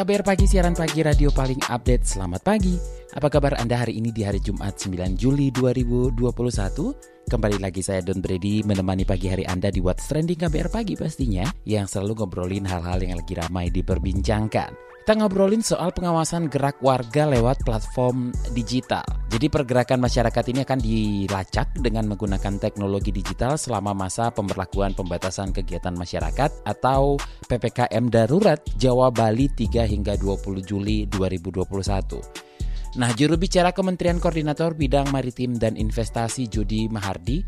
KBR Pagi, siaran pagi radio paling update. Selamat pagi. Apa kabar Anda hari ini di hari Jumat 9 Juli 2021? Kembali lagi saya Don Brady menemani pagi hari Anda di What's Trending KBR Pagi pastinya yang selalu ngobrolin hal-hal yang lagi ramai diperbincangkan. Kita ngobrolin soal pengawasan gerak warga lewat platform digital. Jadi pergerakan masyarakat ini akan dilacak dengan menggunakan teknologi digital selama masa pemberlakuan pembatasan kegiatan masyarakat atau PPKM darurat Jawa Bali 3 hingga 20 Juli 2021. Nah, juru bicara Kementerian Koordinator Bidang Maritim dan Investasi Jody Mahardi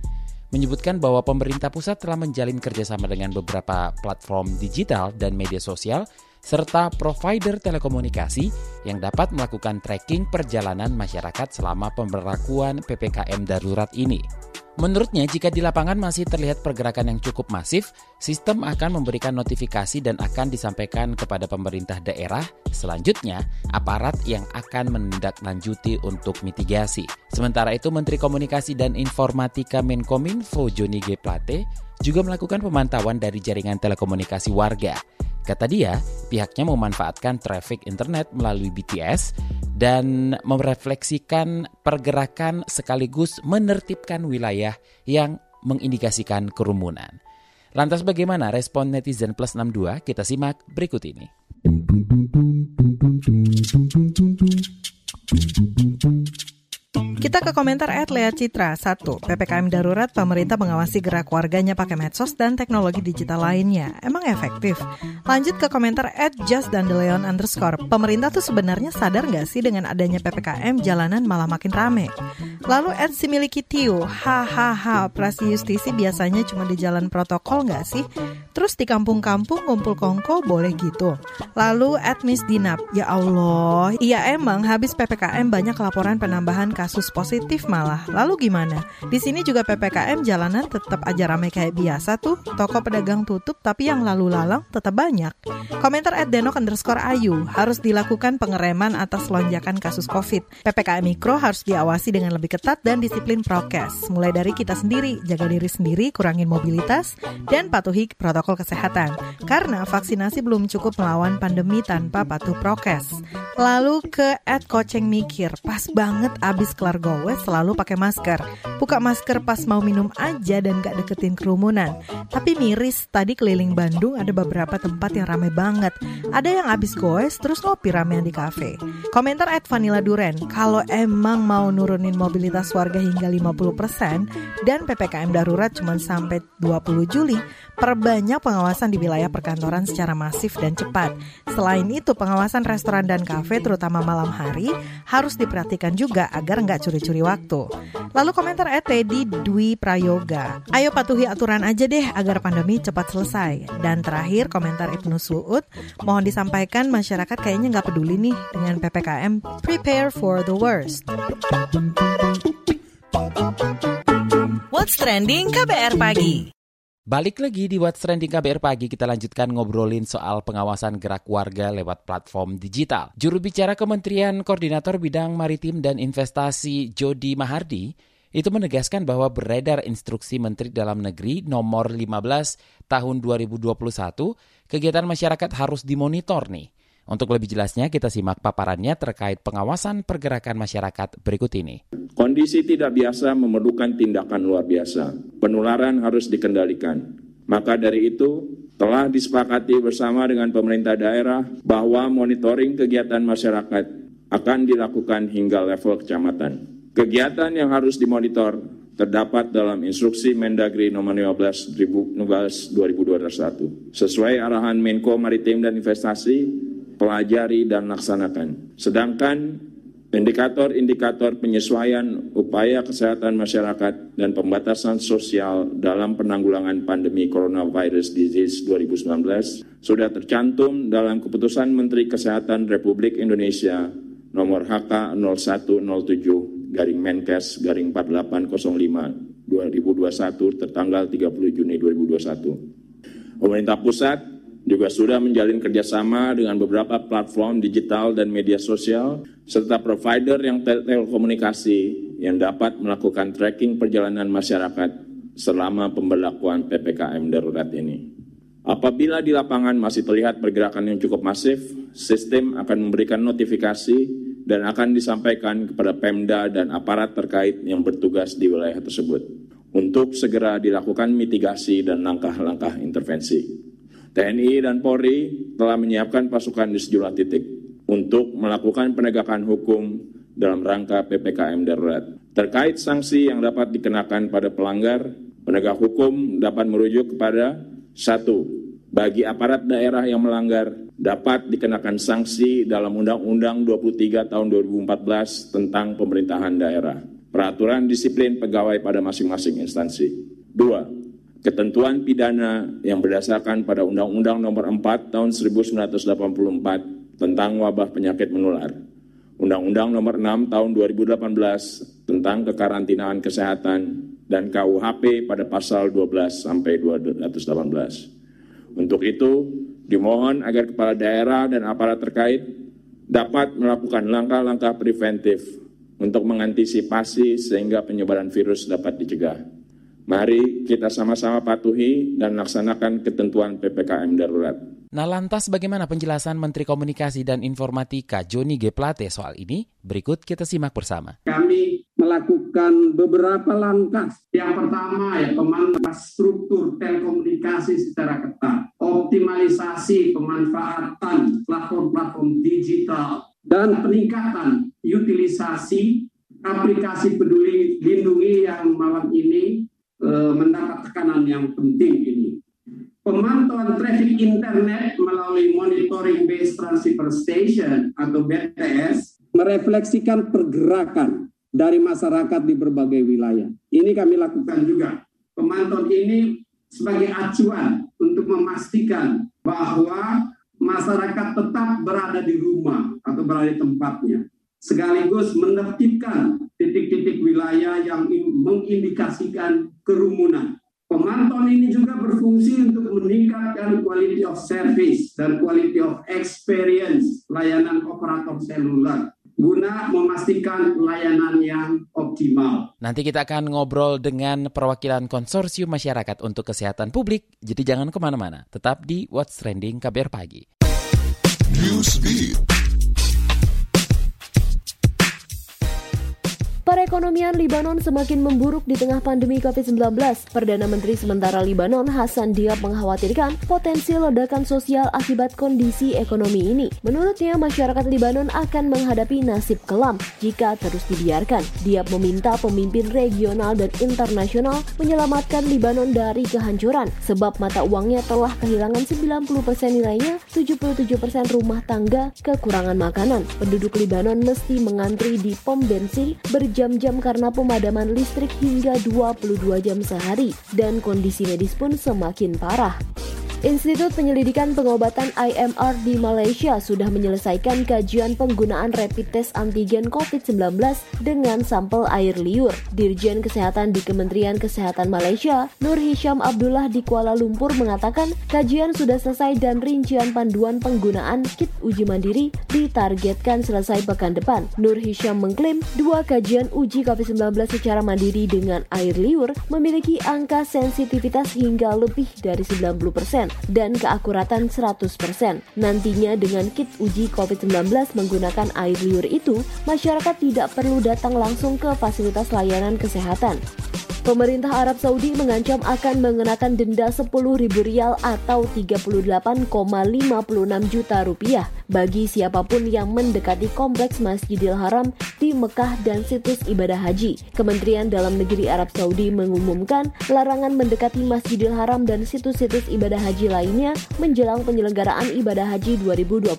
menyebutkan bahwa pemerintah pusat telah menjalin kerjasama dengan beberapa platform digital dan media sosial serta provider telekomunikasi yang dapat melakukan tracking perjalanan masyarakat selama pemberlakuan PPKM darurat ini. Menurutnya, jika di lapangan masih terlihat pergerakan yang cukup masif, sistem akan memberikan notifikasi dan akan disampaikan kepada pemerintah daerah. Selanjutnya, aparat yang akan menindaklanjuti untuk mitigasi. Sementara itu, Menteri Komunikasi dan Informatika Menkominfo Joni G. Plate juga melakukan pemantauan dari jaringan telekomunikasi warga. Kata dia, pihaknya memanfaatkan traffic internet melalui BTS dan merefleksikan pergerakan sekaligus menertibkan wilayah yang mengindikasikan kerumunan. Lantas bagaimana respon netizen plus 62? Kita simak berikut ini. Kita ke komentar at Lea Citra. Satu, PPKM darurat pemerintah mengawasi gerak warganya pakai medsos dan teknologi digital lainnya. Emang efektif? Lanjut ke komentar at Just dan Leon underscore. Pemerintah tuh sebenarnya sadar nggak sih dengan adanya PPKM jalanan malah makin rame? Lalu at Similiki Tiu, hahaha, operasi justisi biasanya cuma di jalan protokol nggak sih? Terus di kampung-kampung ngumpul kongko boleh gitu. Lalu at Miss Dinap, ya Allah, iya emang habis PPKM banyak laporan penambahan kasus positif malah. Lalu gimana? Di sini juga PPKM jalanan tetap aja ramai kayak biasa tuh. Toko pedagang tutup tapi yang lalu lalang tetap banyak. Komentar at Denok underscore Ayu, harus dilakukan pengereman atas lonjakan kasus COVID. PPKM Mikro harus diawasi dengan lebih ketat dan disiplin prokes. Mulai dari kita sendiri, jaga diri sendiri, kurangin mobilitas, dan patuhi protokol kesehatan. Karena vaksinasi belum cukup melawan pandemi tanpa patuh prokes. Lalu ke at Koceng Mikir, pas banget abis kelar goes selalu pakai masker. Buka masker pas mau minum aja dan gak deketin kerumunan. Tapi miris, tadi keliling Bandung ada beberapa tempat yang rame banget. Ada yang abis goes terus ngopi ramean di kafe. Komentar at Vanilla Duren, kalau emang mau nurunin mobilitas warga hingga 50% dan PPKM darurat cuma sampai 20 Juli, perbanyak pengawasan di wilayah perkantoran secara masif dan cepat. Selain itu, pengawasan restoran dan kafe terutama malam hari harus diperhatikan juga agar nggak curi-curi waktu. Lalu komentar ET di Dwi Prayoga. Ayo patuhi aturan aja deh agar pandemi cepat selesai. Dan terakhir komentar Ibnu Suud, mohon disampaikan masyarakat kayaknya nggak peduli nih dengan PPKM. Prepare for the worst. What's Trending KBR Pagi Balik lagi di What's Trending KBR Pagi, kita lanjutkan ngobrolin soal pengawasan gerak warga lewat platform digital. Juru bicara Kementerian Koordinator Bidang Maritim dan Investasi Jody Mahardi itu menegaskan bahwa beredar instruksi Menteri Dalam Negeri nomor 15 tahun 2021, kegiatan masyarakat harus dimonitor nih. Untuk lebih jelasnya, kita simak paparannya terkait pengawasan pergerakan masyarakat berikut ini. Kondisi tidak biasa memerlukan tindakan luar biasa. Penularan harus dikendalikan. Maka dari itu, telah disepakati bersama dengan pemerintah daerah bahwa monitoring kegiatan masyarakat akan dilakukan hingga level kecamatan. Kegiatan yang harus dimonitor terdapat dalam instruksi Mendagri nomor 15 2021. Sesuai arahan Menko Maritim dan Investasi, pelajari dan laksanakan. Sedangkan indikator-indikator penyesuaian upaya kesehatan masyarakat dan pembatasan sosial dalam penanggulangan pandemi coronavirus disease 2019 sudah tercantum dalam keputusan Menteri Kesehatan Republik Indonesia nomor HK 0107 garing Menkes garing 4805 2021 tertanggal 30 Juni 2021. Pemerintah pusat juga sudah menjalin kerjasama dengan beberapa platform digital dan media sosial, serta provider yang telekomunikasi yang dapat melakukan tracking perjalanan masyarakat selama pemberlakuan PPKM darurat ini. Apabila di lapangan masih terlihat pergerakan yang cukup masif, sistem akan memberikan notifikasi dan akan disampaikan kepada Pemda dan aparat terkait yang bertugas di wilayah tersebut untuk segera dilakukan mitigasi dan langkah-langkah intervensi. TNI dan Polri telah menyiapkan pasukan di sejumlah titik untuk melakukan penegakan hukum dalam rangka PPKM darurat. Terkait sanksi yang dapat dikenakan pada pelanggar, penegak hukum dapat merujuk kepada satu, bagi aparat daerah yang melanggar dapat dikenakan sanksi dalam Undang-Undang 23 tahun 2014 tentang pemerintahan daerah. Peraturan disiplin pegawai pada masing-masing instansi. Dua, ketentuan pidana yang berdasarkan pada Undang-Undang Nomor 4 Tahun 1984 tentang wabah penyakit menular, Undang-Undang Nomor 6 Tahun 2018 tentang kekarantinaan kesehatan dan KUHP pada pasal 12 sampai 218. Untuk itu, dimohon agar kepala daerah dan aparat terkait dapat melakukan langkah-langkah preventif untuk mengantisipasi sehingga penyebaran virus dapat dicegah. Mari kita sama-sama patuhi dan laksanakan ketentuan PPKM darurat. Nah lantas bagaimana penjelasan Menteri Komunikasi dan Informatika Joni G. Plate soal ini? Berikut kita simak bersama. Kami melakukan beberapa langkah. Yang pertama ya pemantauan struktur telekomunikasi secara ketat. Optimalisasi pemanfaatan platform-platform digital dan peningkatan utilisasi aplikasi peduli lindungi yang malam ini mendapat tekanan yang penting ini. Pemantauan traffic internet melalui Monitoring Based Transceiver Station atau BTS merefleksikan pergerakan dari masyarakat di berbagai wilayah. Ini kami lakukan juga. Pemantauan ini sebagai acuan untuk memastikan bahwa masyarakat tetap berada di rumah atau berada di tempatnya sekaligus menertibkan mengindikasikan kerumunan. Pemantauan ini juga berfungsi untuk meningkatkan quality of service dan quality of experience layanan operator seluler guna memastikan layanan yang optimal. Nanti kita akan ngobrol dengan perwakilan konsorsium masyarakat untuk kesehatan publik, jadi jangan ke mana-mana. Tetap di What's Trending KBR Pagi. Newsbeat. Perekonomian Libanon semakin memburuk di tengah pandemi COVID-19. Perdana Menteri sementara Libanon Hasan Diab mengkhawatirkan potensi ledakan sosial akibat kondisi ekonomi ini. Menurutnya, masyarakat Libanon akan menghadapi nasib kelam jika terus dibiarkan. Diab meminta pemimpin regional dan internasional menyelamatkan Libanon dari kehancuran sebab mata uangnya telah kehilangan 90% nilainya, 77% rumah tangga kekurangan makanan. Penduduk Libanon mesti mengantri di pom bensin ber berjam-jam karena pemadaman listrik hingga 22 jam sehari dan kondisi medis pun semakin parah. Institut Penyelidikan Pengobatan IMR di Malaysia sudah menyelesaikan kajian penggunaan rapid test antigen COVID-19 dengan sampel air liur. Dirjen Kesehatan di Kementerian Kesehatan Malaysia, Nur Hisham Abdullah di Kuala Lumpur mengatakan kajian sudah selesai dan rincian panduan penggunaan kit uji mandiri ditargetkan selesai pekan depan. Nur Hisham mengklaim dua kajian uji COVID-19 secara mandiri dengan air liur memiliki angka sensitivitas hingga lebih dari 90 persen dan keakuratan 100%. Nantinya dengan kit uji COVID-19 menggunakan air liur itu, masyarakat tidak perlu datang langsung ke fasilitas layanan kesehatan. Pemerintah Arab Saudi mengancam akan mengenakan denda 10 ribu rial atau 38,56 juta rupiah bagi siapa pun yang mendekati kompleks Masjidil Haram di Mekah dan situs ibadah haji. Kementerian Dalam Negeri Arab Saudi mengumumkan larangan mendekati Masjidil Haram dan situs-situs ibadah haji lainnya menjelang penyelenggaraan ibadah haji 2021.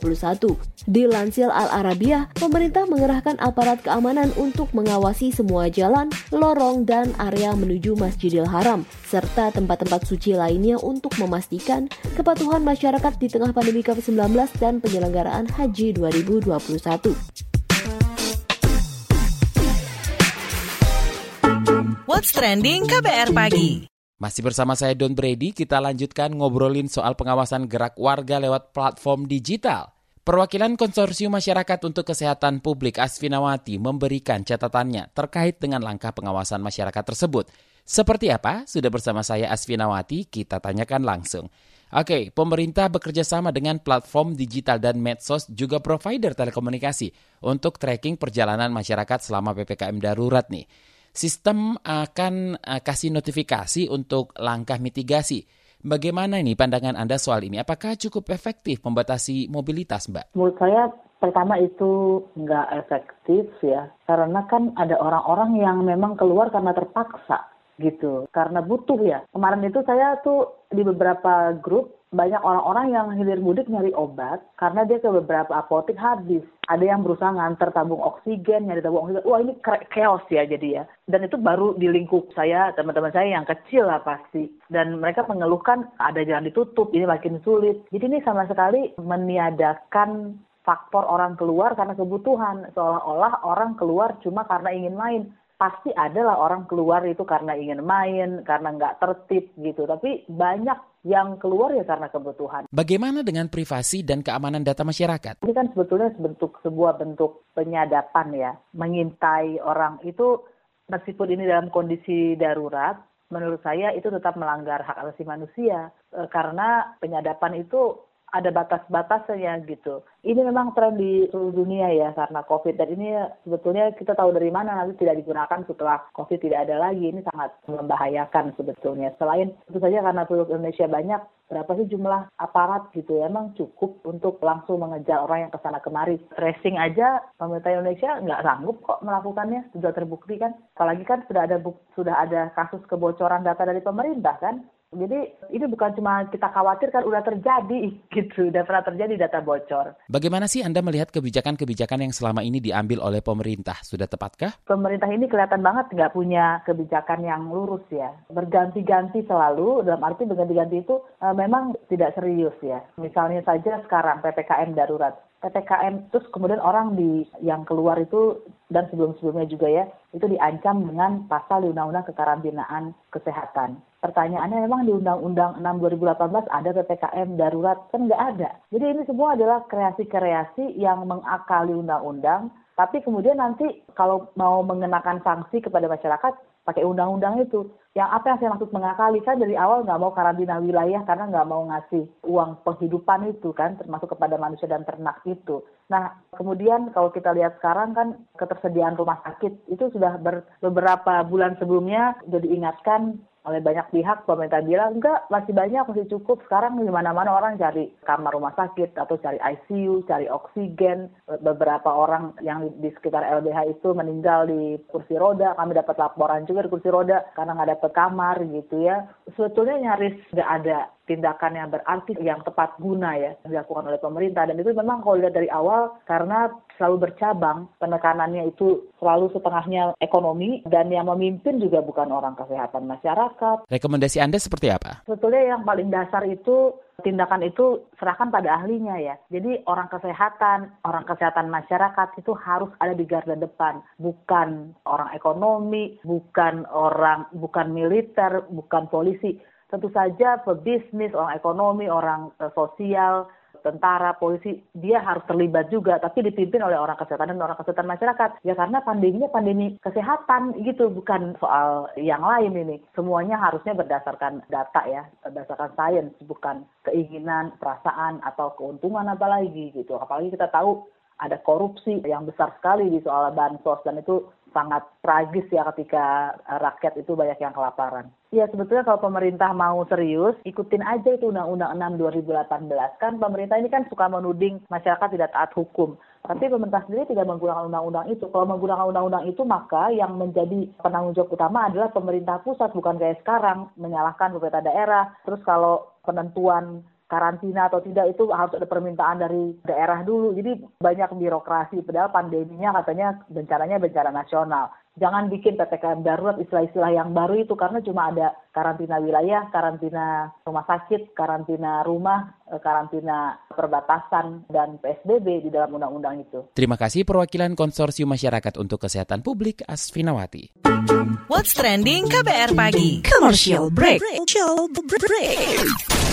Dilansir Al Arabiah, pemerintah mengerahkan aparat keamanan untuk mengawasi semua jalan, lorong, dan area menuju Masjidil Haram, serta tempat-tempat suci lainnya untuk memastikan kepatuhan masyarakat di tengah pandemi COVID-19 dan penyelenggaraan Haji 2021. What's Trending KBR Pagi. Masih bersama saya Don Brady, kita lanjutkan ngobrolin soal pengawasan gerak warga lewat platform digital. Perwakilan Konsorsium Masyarakat untuk Kesehatan Publik Asfinawati memberikan catatannya terkait dengan langkah pengawasan masyarakat tersebut. Seperti apa? Sudah bersama saya Asfinawati, kita tanyakan langsung. Oke, pemerintah bekerja sama dengan platform digital dan medsos juga provider telekomunikasi untuk tracking perjalanan masyarakat selama PPKM darurat nih. Sistem akan uh, kasih notifikasi untuk langkah mitigasi Bagaimana ini pandangan Anda soal ini? Apakah cukup efektif membatasi mobilitas, Mbak? Menurut saya pertama itu nggak efektif ya, karena kan ada orang-orang yang memang keluar karena terpaksa gitu, karena butuh ya. Kemarin itu saya tuh di beberapa grup banyak orang-orang yang hilir mudik nyari obat karena dia ke beberapa apotek habis. Ada yang berusaha nganter tabung oksigen, nyari tabung oksigen. Wah ini chaos ya jadi ya. Dan itu baru di lingkup saya, teman-teman saya yang kecil lah pasti. Dan mereka mengeluhkan ada jalan ditutup, ini makin sulit. Jadi ini sama sekali meniadakan faktor orang keluar karena kebutuhan. Seolah-olah orang keluar cuma karena ingin main pasti adalah orang keluar itu karena ingin main, karena nggak tertib gitu. Tapi banyak yang keluar ya karena kebutuhan. Bagaimana dengan privasi dan keamanan data masyarakat? Ini kan sebetulnya bentuk sebuah bentuk penyadapan ya, mengintai orang itu meskipun ini dalam kondisi darurat, menurut saya itu tetap melanggar hak asasi manusia e, karena penyadapan itu ada batas-batasnya gitu. Ini memang tren di seluruh dunia ya karena COVID dan ini sebetulnya kita tahu dari mana nanti tidak digunakan setelah COVID tidak ada lagi. Ini sangat membahayakan sebetulnya. Selain itu saja karena penduduk Indonesia banyak, berapa sih jumlah aparat gitu ya? Emang cukup untuk langsung mengejar orang yang ke sana kemari. Tracing aja pemerintah Indonesia nggak sanggup kok melakukannya, sudah terbukti kan. Apalagi kan sudah ada sudah ada kasus kebocoran data dari pemerintah kan. Jadi ini bukan cuma kita khawatir kan udah terjadi gitu, udah pernah terjadi data bocor. Bagaimana sih Anda melihat kebijakan-kebijakan yang selama ini diambil oleh pemerintah? Sudah tepatkah? Pemerintah ini kelihatan banget nggak punya kebijakan yang lurus ya. Berganti-ganti selalu, dalam arti berganti-ganti itu e, memang tidak serius ya. Misalnya saja sekarang PPKM darurat. PPKM terus kemudian orang di yang keluar itu dan sebelum-sebelumnya juga ya itu diancam dengan pasal di Undang-Undang Kekarantinaan Kesehatan. Pertanyaannya memang di Undang-Undang 6 2018 ada PPKM darurat kan nggak ada. Jadi ini semua adalah kreasi-kreasi yang mengakali undang-undang tapi kemudian nanti kalau mau mengenakan sanksi kepada masyarakat pakai undang-undang itu. Yang apa yang saya maksud mengakali kan dari awal nggak mau karantina wilayah karena nggak mau ngasih uang penghidupan itu kan termasuk kepada manusia dan ternak itu. Nah kemudian kalau kita lihat sekarang kan ketersediaan rumah sakit itu sudah ber, beberapa bulan sebelumnya sudah diingatkan oleh banyak pihak pemerintah bilang enggak masih banyak masih cukup. Sekarang di mana-mana orang cari kamar rumah sakit atau cari ICU cari oksigen. Beberapa orang yang di sekitar LBH itu meninggal di kursi roda. Kami dapat laporan juga di kursi roda karena nggak dapat kamar gitu ya sebetulnya nyaris nggak ada tindakan yang berarti yang tepat guna ya dilakukan oleh pemerintah dan itu memang kalau dilihat dari awal karena selalu bercabang penekanannya itu selalu setengahnya ekonomi dan yang memimpin juga bukan orang kesehatan masyarakat. Rekomendasi Anda seperti apa? Sebetulnya yang paling dasar itu tindakan itu serahkan pada ahlinya ya. Jadi orang kesehatan, orang kesehatan masyarakat itu harus ada di garda depan, bukan orang ekonomi, bukan orang bukan militer, bukan polisi tentu saja pebisnis, orang ekonomi, orang uh, sosial, tentara, polisi, dia harus terlibat juga, tapi dipimpin oleh orang kesehatan dan orang kesehatan masyarakat. Ya karena pandeminya pandemi kesehatan gitu, bukan soal yang lain ini. Semuanya harusnya berdasarkan data ya, berdasarkan sains, bukan keinginan, perasaan, atau keuntungan apalagi gitu. Apalagi kita tahu ada korupsi yang besar sekali di soal bansos dan itu sangat tragis ya ketika rakyat itu banyak yang kelaparan. Ya sebetulnya kalau pemerintah mau serius, ikutin aja itu Undang-Undang 6 2018. Kan pemerintah ini kan suka menuding masyarakat tidak taat hukum. Tapi pemerintah sendiri tidak menggunakan undang-undang itu. Kalau menggunakan undang-undang itu, maka yang menjadi penanggung jawab utama adalah pemerintah pusat, bukan kayak sekarang, menyalahkan pemerintah daerah. Terus kalau penentuan karantina atau tidak itu harus ada permintaan dari daerah dulu. Jadi banyak birokrasi, padahal pandeminya katanya bencananya bencana nasional jangan bikin PPKM darurat istilah-istilah yang baru itu karena cuma ada karantina wilayah, karantina rumah sakit, karantina rumah, eh, karantina perbatasan dan PSBB di dalam undang-undang itu. Terima kasih perwakilan Konsorsium Masyarakat untuk Kesehatan Publik Asfinawati. What's trending KBR pagi? Commercial break. Commercial break.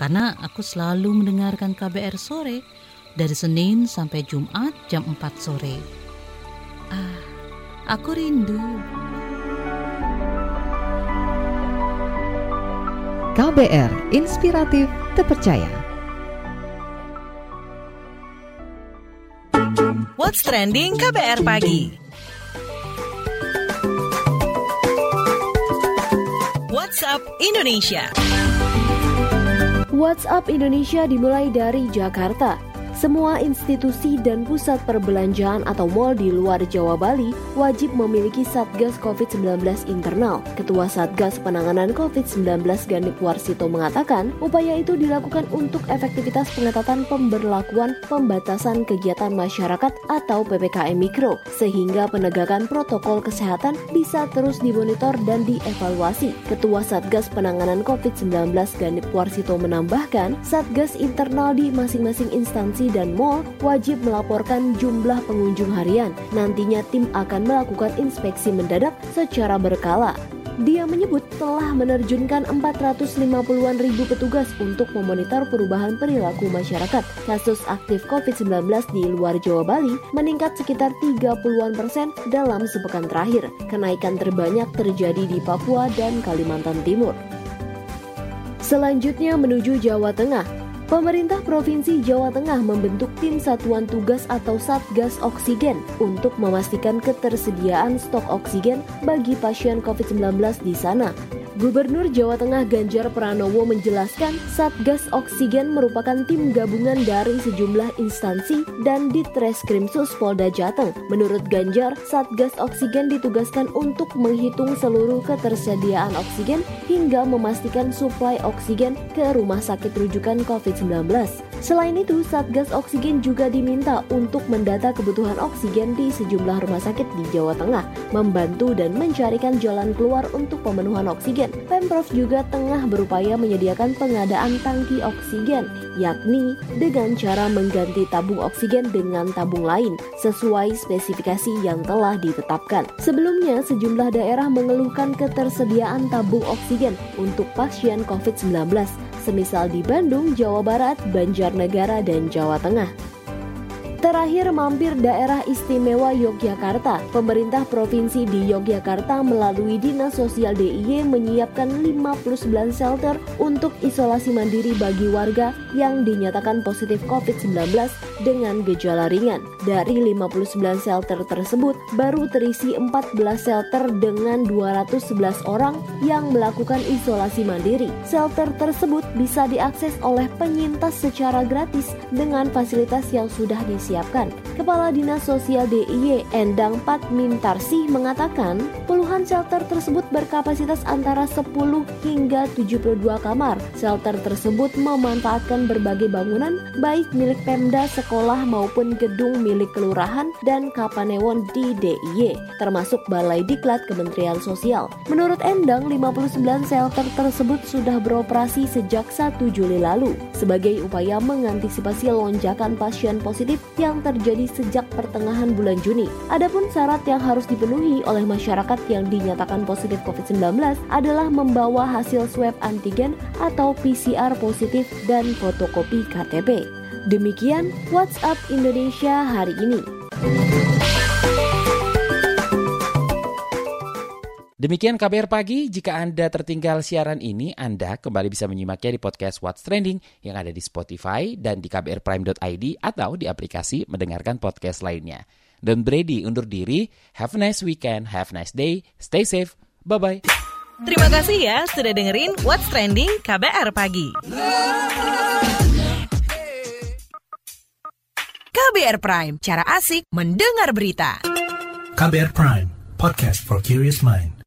karena aku selalu mendengarkan KBR sore dari Senin sampai Jumat jam 4 sore. Ah, aku rindu. KBR Inspiratif Terpercaya. What's trending KBR pagi? WhatsApp Indonesia. WhatsApp Indonesia dimulai dari Jakarta. Semua institusi dan pusat perbelanjaan atau mal di luar Jawa Bali wajib memiliki Satgas COVID-19 internal. Ketua Satgas Penanganan COVID-19 Ganip Warsito mengatakan, upaya itu dilakukan untuk efektivitas pengetatan pemberlakuan pembatasan kegiatan masyarakat atau PPKM Mikro, sehingga penegakan protokol kesehatan bisa terus dimonitor dan dievaluasi. Ketua Satgas Penanganan COVID-19 Ganip Warsito menambahkan, Satgas internal di masing-masing instansi dan mall wajib melaporkan jumlah pengunjung harian. Nantinya tim akan melakukan inspeksi mendadak secara berkala. Dia menyebut telah menerjunkan 450-an ribu petugas untuk memonitor perubahan perilaku masyarakat. Kasus aktif COVID-19 di luar Jawa Bali meningkat sekitar 30-an persen dalam sepekan terakhir. Kenaikan terbanyak terjadi di Papua dan Kalimantan Timur. Selanjutnya menuju Jawa Tengah. Pemerintah Provinsi Jawa Tengah membentuk tim satuan tugas atau Satgas Oksigen untuk memastikan ketersediaan stok oksigen bagi pasien COVID-19 di sana. Gubernur Jawa Tengah Ganjar Pranowo menjelaskan Satgas Oksigen merupakan tim gabungan dari sejumlah instansi dan Ditreskrimsus Polda Jateng. Menurut Ganjar, Satgas Oksigen ditugaskan untuk menghitung seluruh ketersediaan oksigen hingga memastikan suplai oksigen ke rumah sakit rujukan COVID-19. Selain itu, Satgas Oksigen juga diminta untuk mendata kebutuhan oksigen di sejumlah rumah sakit di Jawa Tengah, membantu dan mencarikan jalan keluar untuk pemenuhan oksigen. Pemprov juga tengah berupaya menyediakan pengadaan tangki oksigen, yakni dengan cara mengganti tabung oksigen dengan tabung lain sesuai spesifikasi yang telah ditetapkan. Sebelumnya, sejumlah daerah mengeluhkan ketersediaan tabung oksigen untuk pasien COVID-19 semisal di Bandung, Jawa Barat, Banjarnegara, dan Jawa Tengah. Terakhir mampir daerah istimewa Yogyakarta. Pemerintah provinsi di Yogyakarta melalui Dinas Sosial DIY menyiapkan 59 shelter untuk isolasi mandiri bagi warga yang dinyatakan positif COVID-19 dengan gejala ringan. Dari 59 shelter tersebut, baru terisi 14 shelter dengan 211 orang yang melakukan isolasi mandiri. Shelter tersebut bisa diakses oleh penyintas secara gratis dengan fasilitas yang sudah disiapkan disiapkan. Kepala Dinas Sosial DIY Endang Patmintarsih mengatakan puluhan shelter tersebut berkapasitas antara 10 hingga 72 kamar. Shelter tersebut memanfaatkan berbagai bangunan baik milik Pemda, sekolah maupun gedung milik kelurahan dan Kapanewon di DIY, termasuk Balai Diklat Kementerian Sosial. Menurut Endang, 59 shelter tersebut sudah beroperasi sejak 1 Juli lalu sebagai upaya mengantisipasi lonjakan pasien positif yang terjadi sejak pertengahan bulan Juni. Adapun syarat yang harus dipenuhi oleh masyarakat yang dinyatakan positif COVID-19 adalah membawa hasil swab antigen atau PCR positif dan fotokopi KTP. Demikian WhatsApp Indonesia hari ini. Demikian KBR Pagi, jika Anda tertinggal siaran ini, Anda kembali bisa menyimaknya di podcast What's Trending yang ada di Spotify dan di kbrprime.id atau di aplikasi mendengarkan podcast lainnya. Don Brady undur diri, have a nice weekend, have a nice day, stay safe, bye-bye. Terima kasih ya sudah dengerin What's Trending KBR Pagi. KBR Prime, cara asik mendengar berita. KBR Prime, podcast for curious mind.